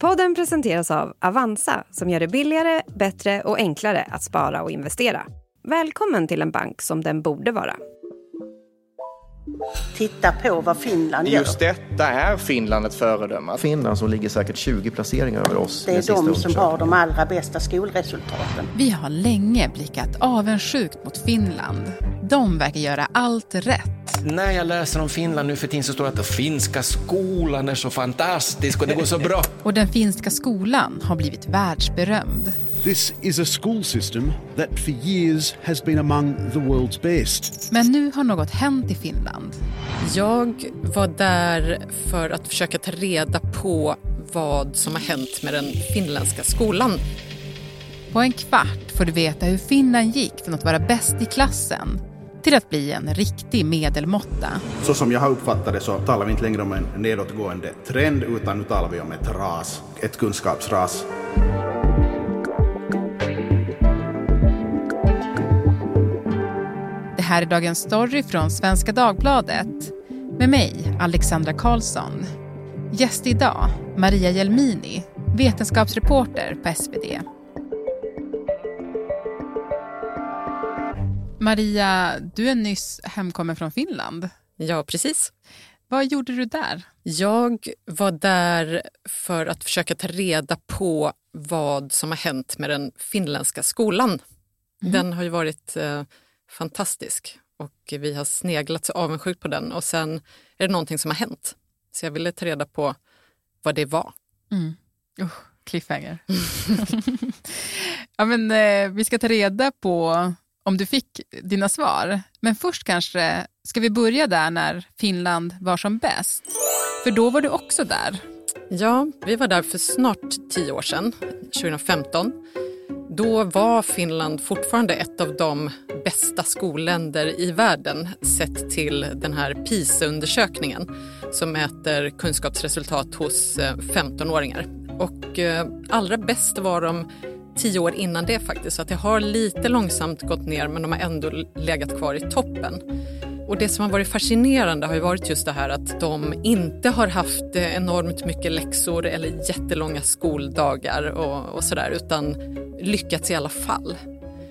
Podden presenteras av Avanza som gör det billigare, bättre och enklare att spara och investera. Välkommen till en bank som den borde vara. Titta på vad Finland gör. Just detta är Finland ett föredöme. Finland som ligger säkert 20 placeringar över oss. Det är de som har de allra bästa skolresultaten. Vi har länge blickat avundsjukt mot Finland. De verkar göra allt rätt. När jag läser om Finland nu för tiden så står det att den finska skolan är så fantastisk och det går så bra. Och den finska skolan har blivit världsberömd. This is a school system that for years has been among the world's best. Men nu har något hänt i Finland. Jag var där för att försöka ta reda på vad som har hänt med den finländska skolan. På en kvart får du veta hur Finland gick från att vara bäst i klassen till att bli en riktig medelmåtta. Så som jag har uppfattat det så talar vi inte längre om en nedåtgående trend utan nu talar vi om ett ras, ett kunskapsras. Här är Dagens Story från Svenska Dagbladet med mig, Alexandra Karlsson. Gäst idag, Maria Jelmini, vetenskapsreporter på SvD. Maria, du är nyss hemkommen från Finland. Ja, precis. Vad gjorde du där? Jag var där för att försöka ta reda på vad som har hänt med den finländska skolan. Mm. Den har ju varit eh, fantastisk och vi har sneglat så avundsjukt på den och sen är det någonting som har hänt. Så jag ville ta reda på vad det var. Mm. Oh, cliffhanger. ja, men, eh, vi ska ta reda på om du fick dina svar. Men först kanske ska vi börja där när Finland var som bäst. För då var du också där. Ja, vi var där för snart tio år sedan, 2015. Då var Finland fortfarande ett av de bästa skolländer i världen sett till den här PISA-undersökningen som mäter kunskapsresultat hos eh, 15-åringar. Och eh, allra bäst var de tio år innan det faktiskt. Så att det har lite långsamt gått ner men de har ändå legat kvar i toppen. Och det som har varit fascinerande har ju varit just det här att de inte har haft eh, enormt mycket läxor eller jättelånga skoldagar och, och sådär utan lyckats i alla fall.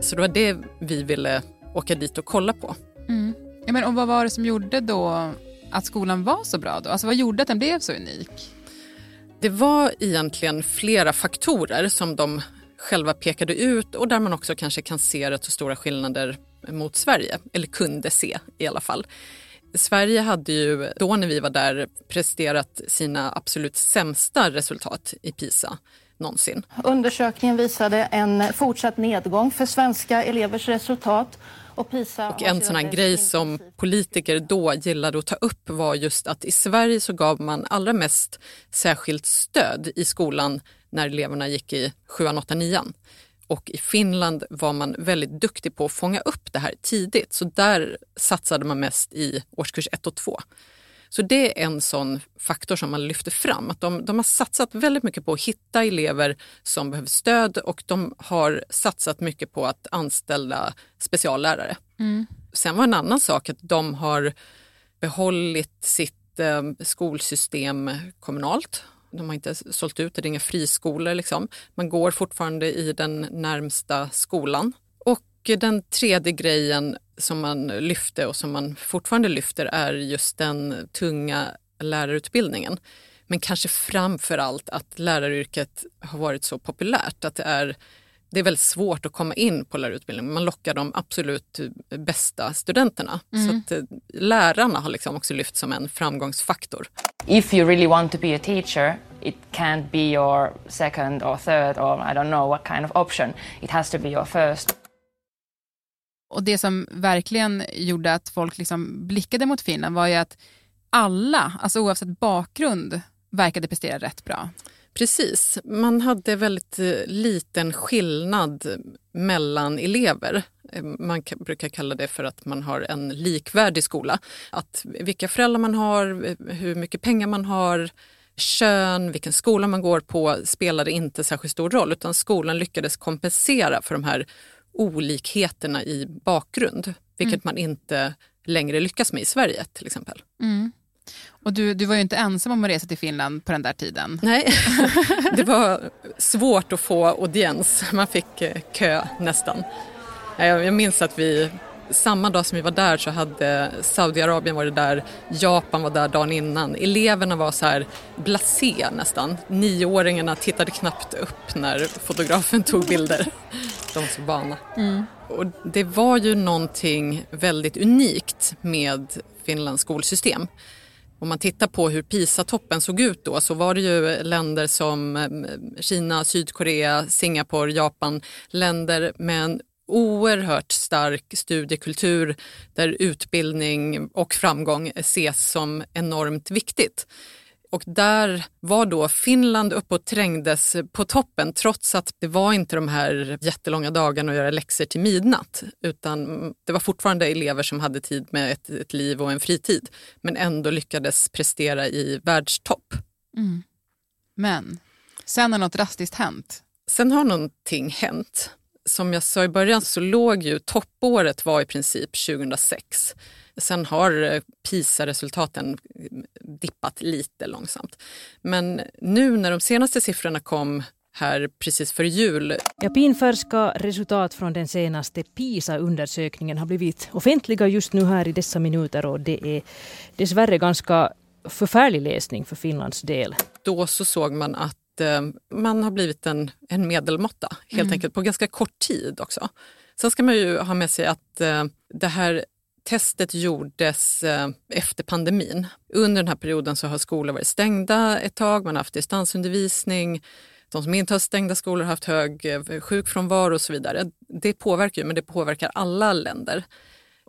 Så det var det vi ville åka dit och kolla på. Mm. Ja, men, och vad var det som gjorde då att skolan var så bra? Då? Alltså, vad gjorde att den blev så unik? Det var egentligen flera faktorer som de själva pekade ut och där man också kanske kan se rätt så stora skillnader mot Sverige, eller kunde se i alla fall. Sverige hade ju då när vi var där presterat sina absolut sämsta resultat i PISA någonsin. Undersökningen visade en fortsatt nedgång för svenska elevers resultat. Och, och en sån här grej som politiker då gillade att ta upp var just att i Sverige så gav man allra mest särskilt stöd i skolan när eleverna gick i 7, 8, 9. Och i Finland var man väldigt duktig på att fånga upp det här tidigt. Så där satsade man mest i årskurs 1 och 2. Så det är en sån faktor som man lyfter fram. Att de, de, har satsat väldigt mycket på att hitta elever som behöver stöd och de har satsat mycket på att anställa speciallärare. Mm. Sen var en annan sak att de har behållit sitt eh, skolsystem kommunalt. De har inte sålt ut det, det är inga friskolor. Liksom. Man går fortfarande i den närmsta skolan. Den tredje grejen som man lyfte och som man fortfarande lyfter är just den tunga lärarutbildningen. Men kanske framför allt att läraryrket har varit så populärt att det är det är väldigt svårt att komma in på lärarutbildningen. Man lockar de absolut bästa studenterna. Mm. Så eh, lärarna har liksom också lyft som en framgångsfaktor. If you really want to be a teacher, it can't be your second or third or I don't know what kind of option. It has to be your first. Och det som verkligen gjorde att folk liksom blickade mot Finland var ju att alla, alltså oavsett bakgrund, verkade prestera rätt bra. Precis. Man hade väldigt eh, liten skillnad mellan elever. Eh, man brukar kalla det för att man har en likvärdig skola. Att vilka föräldrar man har, eh, hur mycket pengar man har, kön, vilken skola man går på spelade inte särskilt stor roll utan skolan lyckades kompensera för de här olikheterna i bakgrund, vilket mm. man inte längre lyckas med i Sverige till exempel. Mm. Och du, du var ju inte ensam om att resa till Finland på den där tiden. Nej, det var svårt att få audiens. Man fick eh, kö nästan. Jag minns att vi samma dag som vi var där så hade Saudiarabien varit där, Japan var där dagen innan. Eleverna var så här blasé nästan. Nioåringarna tittade knappt upp när fotografen tog bilder. De var så vana. Mm. Och det var ju någonting väldigt unikt med Finlands skolsystem. Om man tittar på hur PISA-toppen såg ut då så var det ju länder som eh, Kina, Sydkorea, Singapore, Japan, länder med en oerhört stark studiekultur där utbildning och framgång ses som enormt viktigt. Och där var då Finland uppe och trängdes på toppen trots att det var inte de här jättelånga dagarna att göra läxor till midnatt utan det var fortfarande elever som hade tid med ett, ett liv och en fritid men ändå lyckades prestera i världstopp. Mm. Men sen har något drastiskt hänt. Sen har någonting hänt som jag sa i början så låg ju toppåret var i princip 2006. Sen har eh, PISA-resultaten dippat lite långsamt. Men nu när de senaste siffrorna kom här precis före jul. Ja, pinfärska resultat från den senaste PISA-undersökningen har blivit offentliga just nu här i dessa minuter och det är dessvärre ganska förfärlig läsning för Finlands del. Då så såg man att eh, man har blivit en, en medelmåtta helt mm. enkelt på ganska kort tid också. Sen ska man ju ha med sig att eh, det här testet gjordes eh, efter pandemin. Under den här perioden så har skolor varit stängda ett tag, man har haft distansundervisning. De som inte har stängda skolor har haft hög eh, sjukfrånvaro och så vidare. Det påverkar ju, men det påverkar alla länder.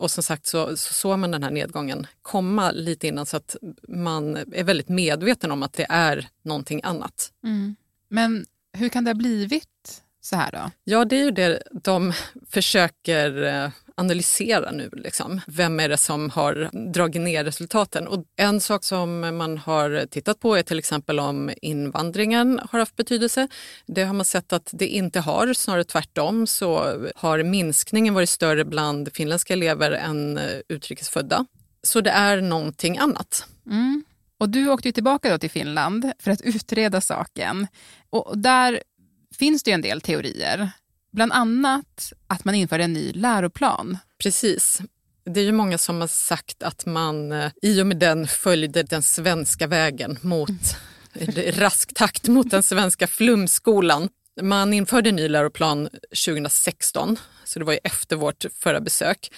Och som sagt så, så såg man den här nedgången komma lite innan så att man är väldigt medveten om att det är någonting annat. Mm. Men hur kan det ha blivit så här då? Ja, det är ju det de försöker eh, analysera nu. Liksom. Vem är det som har dragit ner resultaten? Och en sak som man har tittat på är till exempel om invandringen har haft betydelse. Det har man sett att det inte har, snarare tvärtom så har minskningen varit större bland finländska elever än eh, utrikesfödda. Så det är någonting annat. Mm. Och du åkte ju tillbaka då till Finland för att utreda saken. Och där finns det ju en del teorier. Bland annat att man införde en ny läroplan. Precis. Det är ju många som har sagt att man eh, i och med den följde den svenska vägen mot mm. rask takt mot den svenska flumskolan. Man införde en ny läroplan 2016, så det var ju efter vårt förra besök.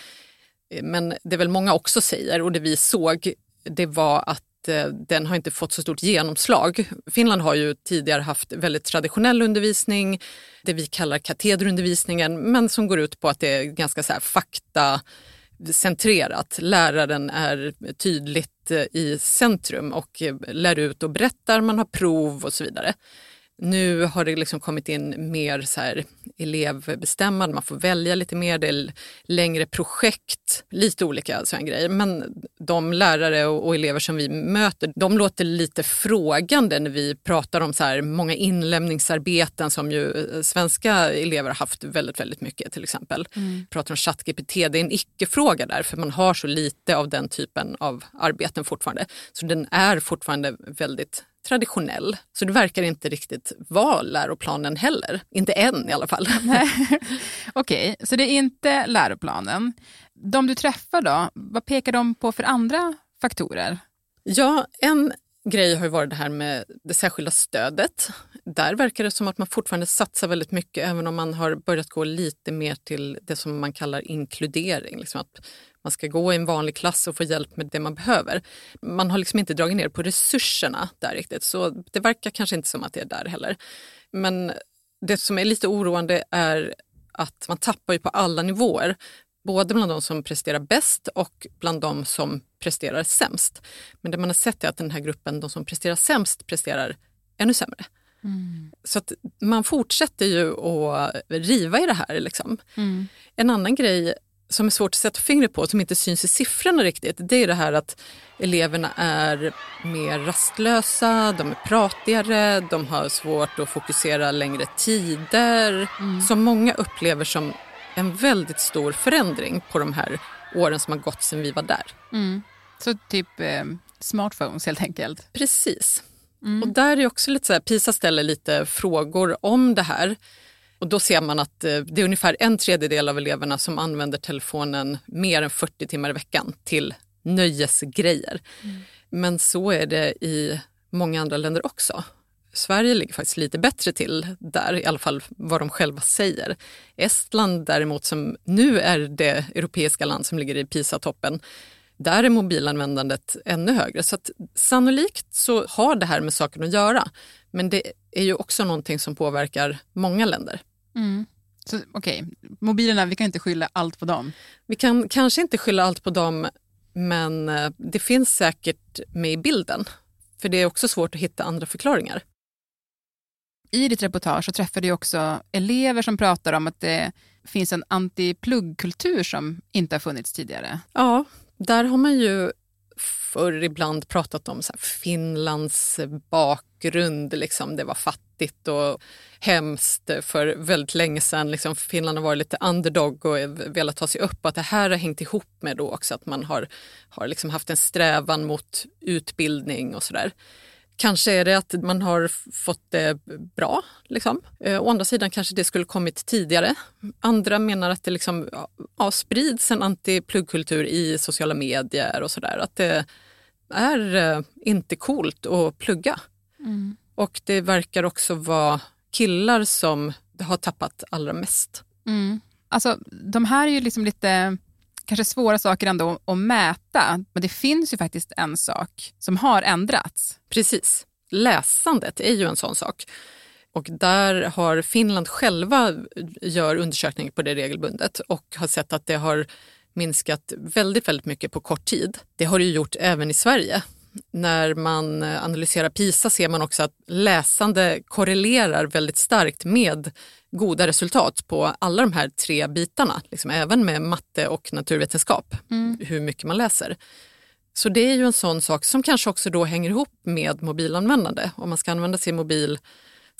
Men det väl många också säger, och det vi såg, det var att Eh, den har inte fått så stort genomslag. Finland har ju tidigare haft väldigt traditionell undervisning, det vi kallar katederundervisningen, men som går ut på att det är ganska så här faktacentrerat. Läraren är tydligt eh, i centrum och eh, lär ut och berättar, man har prov och så vidare. Nu har det liksom kommit in mer så här elevbestämmande, man får välja lite mer, det är längre projekt, lite olika sådana grejer. Men de lärare och, elever som vi möter, de låter lite frågande när vi pratar om så här många inlämningsarbeten som ju eh, svenska elever har haft väldigt, väldigt mycket till exempel. Mm. Pratar om ChatGPT, det är en icke-fråga där för man har så lite av den typen av arbeten fortfarande. Så den är fortfarande väldigt traditionell. Så det verkar inte riktigt vara läroplanen heller. Inte än i alla fall. Okej, okay, så det är inte läroplanen. De du träffar då, vad pekar de på för andra faktorer? Ja, en grej har ju varit det här med det särskilda stödet. Där verkar det som att man fortfarande satsar väldigt mycket även om man har börjat gå lite mer till det som man kallar inkludering. Liksom att man ska gå i en vanlig klass och få hjälp med det man behöver. Man har liksom inte dragit ner på resurserna där riktigt så det verkar kanske inte som att det är där heller. Men det som är lite oroande är att man tappar ju på alla nivåer. Både bland de som presterar bäst och bland de som presterar sämst. Men det man har sett är att den här gruppen, de som presterar sämst, presterar ännu sämre. Mm. Så att man fortsätter ju att riva i det här. Liksom. Mm. En annan grej som är svårt att sätta fingret på, som inte syns i siffrorna riktigt, det är det här att eleverna är mer rastlösa, de är pratigare, de har svårt att fokusera längre tider. Mm. Som många upplever som en väldigt stor förändring på de här åren som har gått sedan vi var där. Mm. Så typ eh, smartphones helt enkelt. Precis. Mm. Och där är också lite så här, PISA ställer lite frågor om det här. Och då ser man att eh, det är ungefär en tredjedel av eleverna som använder telefonen mer än 40 timmar i veckan till nöjesgrejer. Mm. Men så är det i många andra länder också. Sverige ligger faktiskt lite bättre till där, i alla fall vad de själva säger. Estland däremot, som nu är det europeiska land som ligger i PISA-toppen, där är mobilanvändandet ännu högre. Så att sannolikt så har det här med saken att göra. Men det är ju också någonting som påverkar många länder. Mm. Så Okej, mobilerna, vi kan inte skylla allt på dem. Vi kan kanske inte skylla allt på dem, men eh, det finns säkert med i bilden. För det är också svårt att hitta andra förklaringar. I ditt reportage så träffade du också elever som pratar om att det finns en anti-pluggkultur som inte har funnits tidigare. Ja, där har man ju förr ibland pratat om så Finlands bakgrund. Liksom. Det var fattigt och hemskt för väldigt länge sedan. Liksom Finland har varit lite underdog och velat ta sig upp. Och att det här har hängt ihop med då också att man har, har liksom haft en strävan mot utbildning och sådär. Kanske är det att man har fått det bra. Liksom. Eh, å andra sidan kanske det skulle kommit tidigare. Andra menar att det liksom, ja, sprids en antipluggkultur i sociala medier och sådär. Att det är eh, inte coolt att plugga. Mm. Och det verkar också vara killar som har tappat allra mest. Mm. Alltså, de här är ju liksom lite kanske svåra saker ändå att mäta, men det finns ju faktiskt en sak som har ändrats. Precis. Läsandet är ju en sån sak. Och där har Finland själva gör undersökningar på det regelbundet och har sett att det har minskat väldigt, väldigt mycket på kort tid. Det har det ju gjort även i Sverige. När man analyserar PISA ser man också att läsande korrelerar väldigt starkt med goda resultat på alla de här tre bitarna, liksom även med matte och naturvetenskap, Mm. hur mycket man läser. Så det är ju en sån sak som kanske också då hänger ihop med mobilanvändande. Om man ska använda sin mobil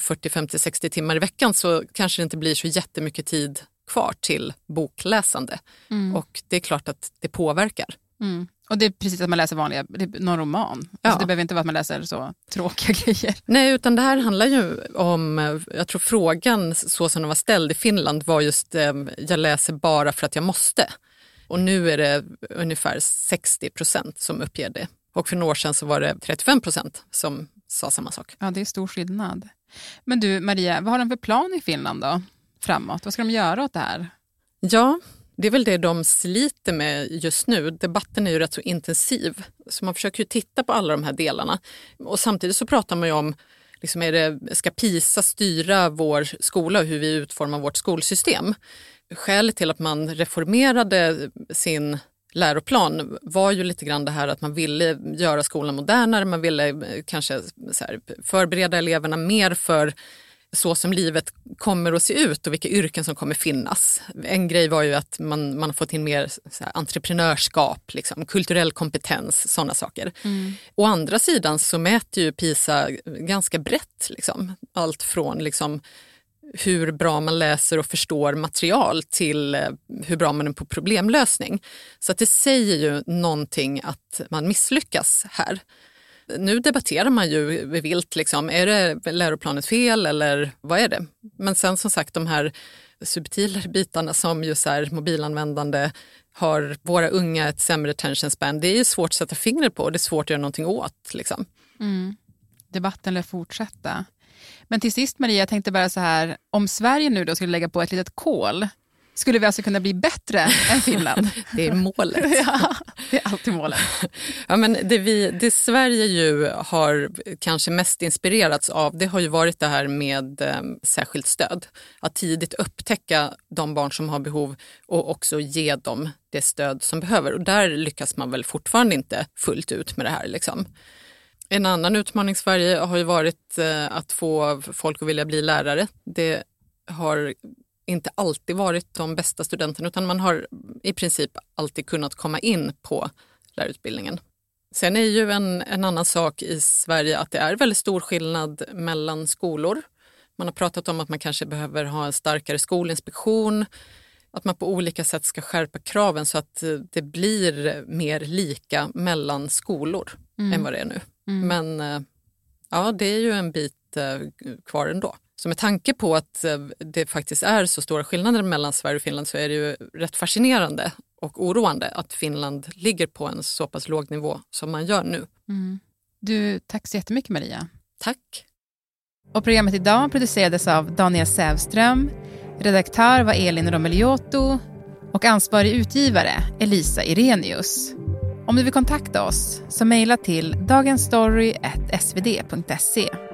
40, 50, 60 timmar i veckan så kanske det inte blir så jättemycket tid kvar till bokläsande. Mm. Och det är klart att det påverkar. Mm. Och det är precis att man läser vanliga, någon roman. Ja. Alltså det behöver inte vara att man läser så tråkiga grejer. Nej, utan det här handlar ju om, eh, jag tror frågan så som den var ställd i Finland var just eh, jag läser bara för att jag måste. Och nu är det ungefär 60 procent som uppger det. Och för några år sedan så var det 35 procent som sa samma sak. Ja, det är stor skillnad. Men du Maria, vad har de för plan i Finland då? Framåt? Vad ska de göra åt det här? Ja, det är väl det de sliter med just nu. Debatten är ju rätt så intensiv. Så man försöker ju titta på alla de här delarna. Och samtidigt så pratar man ju om, liksom är det, ska PISA styra vår skola och hur vi utformar vårt skolsystem? Skälet till att man reformerade sin läroplan var ju lite grann det här att man ville göra skolan modernare, man ville eh, kanske så här, förbereda eleverna mer för så som livet kommer att se ut och vilka yrken som kommer finnas. En grej var ju att man, man fått in mer så här, entreprenörskap, liksom, kulturell kompetens, sådana saker. Mm. Å andra sidan så mäter ju PISA ganska brett. Liksom. Allt från liksom, hur bra man läser och förstår material till eh, hur bra man är på problemlösning. Så att det säger ju någonting att man misslyckas här. Nu debatterar man ju vilt, liksom, är det läroplanens fel eller vad är det? Men sen som sagt de här subtilare bitarna som ju så här, mobilanvändande, har våra unga ett sämre attention span, det är svårt att sätta fingret på och det är svårt att göra någonting åt. Liksom. Mm. Debatten lär fortsätta. Men till sist Maria, jag tänkte bara så här, om Sverige nu då skulle lägga på ett litet kol, skulle vi alltså kunna bli bättre än Finland? Det är målet. ja, det är alltid målet. Ja, men det, vi, det Sverige ju har kanske mest inspirerats av det har ju varit det här med eh, särskilt stöd. Att tidigt upptäcka de barn som har behov och också ge dem det stöd som behöver. Och där lyckas man väl fortfarande inte fullt ut med det här. Liksom. En annan utmaning i Sverige har ju varit eh, att få folk att vilja bli lärare. Det har inte alltid varit de bästa studenterna utan man har i princip alltid kunnat komma in på lärarutbildningen. Sen är ju en, en annan sak i Sverige att det är väldigt stor skillnad mellan skolor. Man har pratat om att man kanske behöver ha en starkare skolinspektion. att man på olika sätt ska skärpa kraven så att eh, det blir mer lika mellan skolor Mm. än vad det är nu. Mm. Men eh, ja, det är ju en bit eh, kvar ändå. Så med tanke på att eh, det faktiskt är så stora skillnader mellan Sverige och Finland så är det ju rätt fascinerande och oroande att Finland ligger på en så pass låg nivå som man gör nu. Mm. Du, tack så jättemycket Maria. Tack. Och programmet idag producerades av Daniel Sävström. Redaktör var Elin Romeliotto och ansvarig utgivare Elisa Irenius. Om du vill kontakta oss så mejla till dagensstory.svd.se.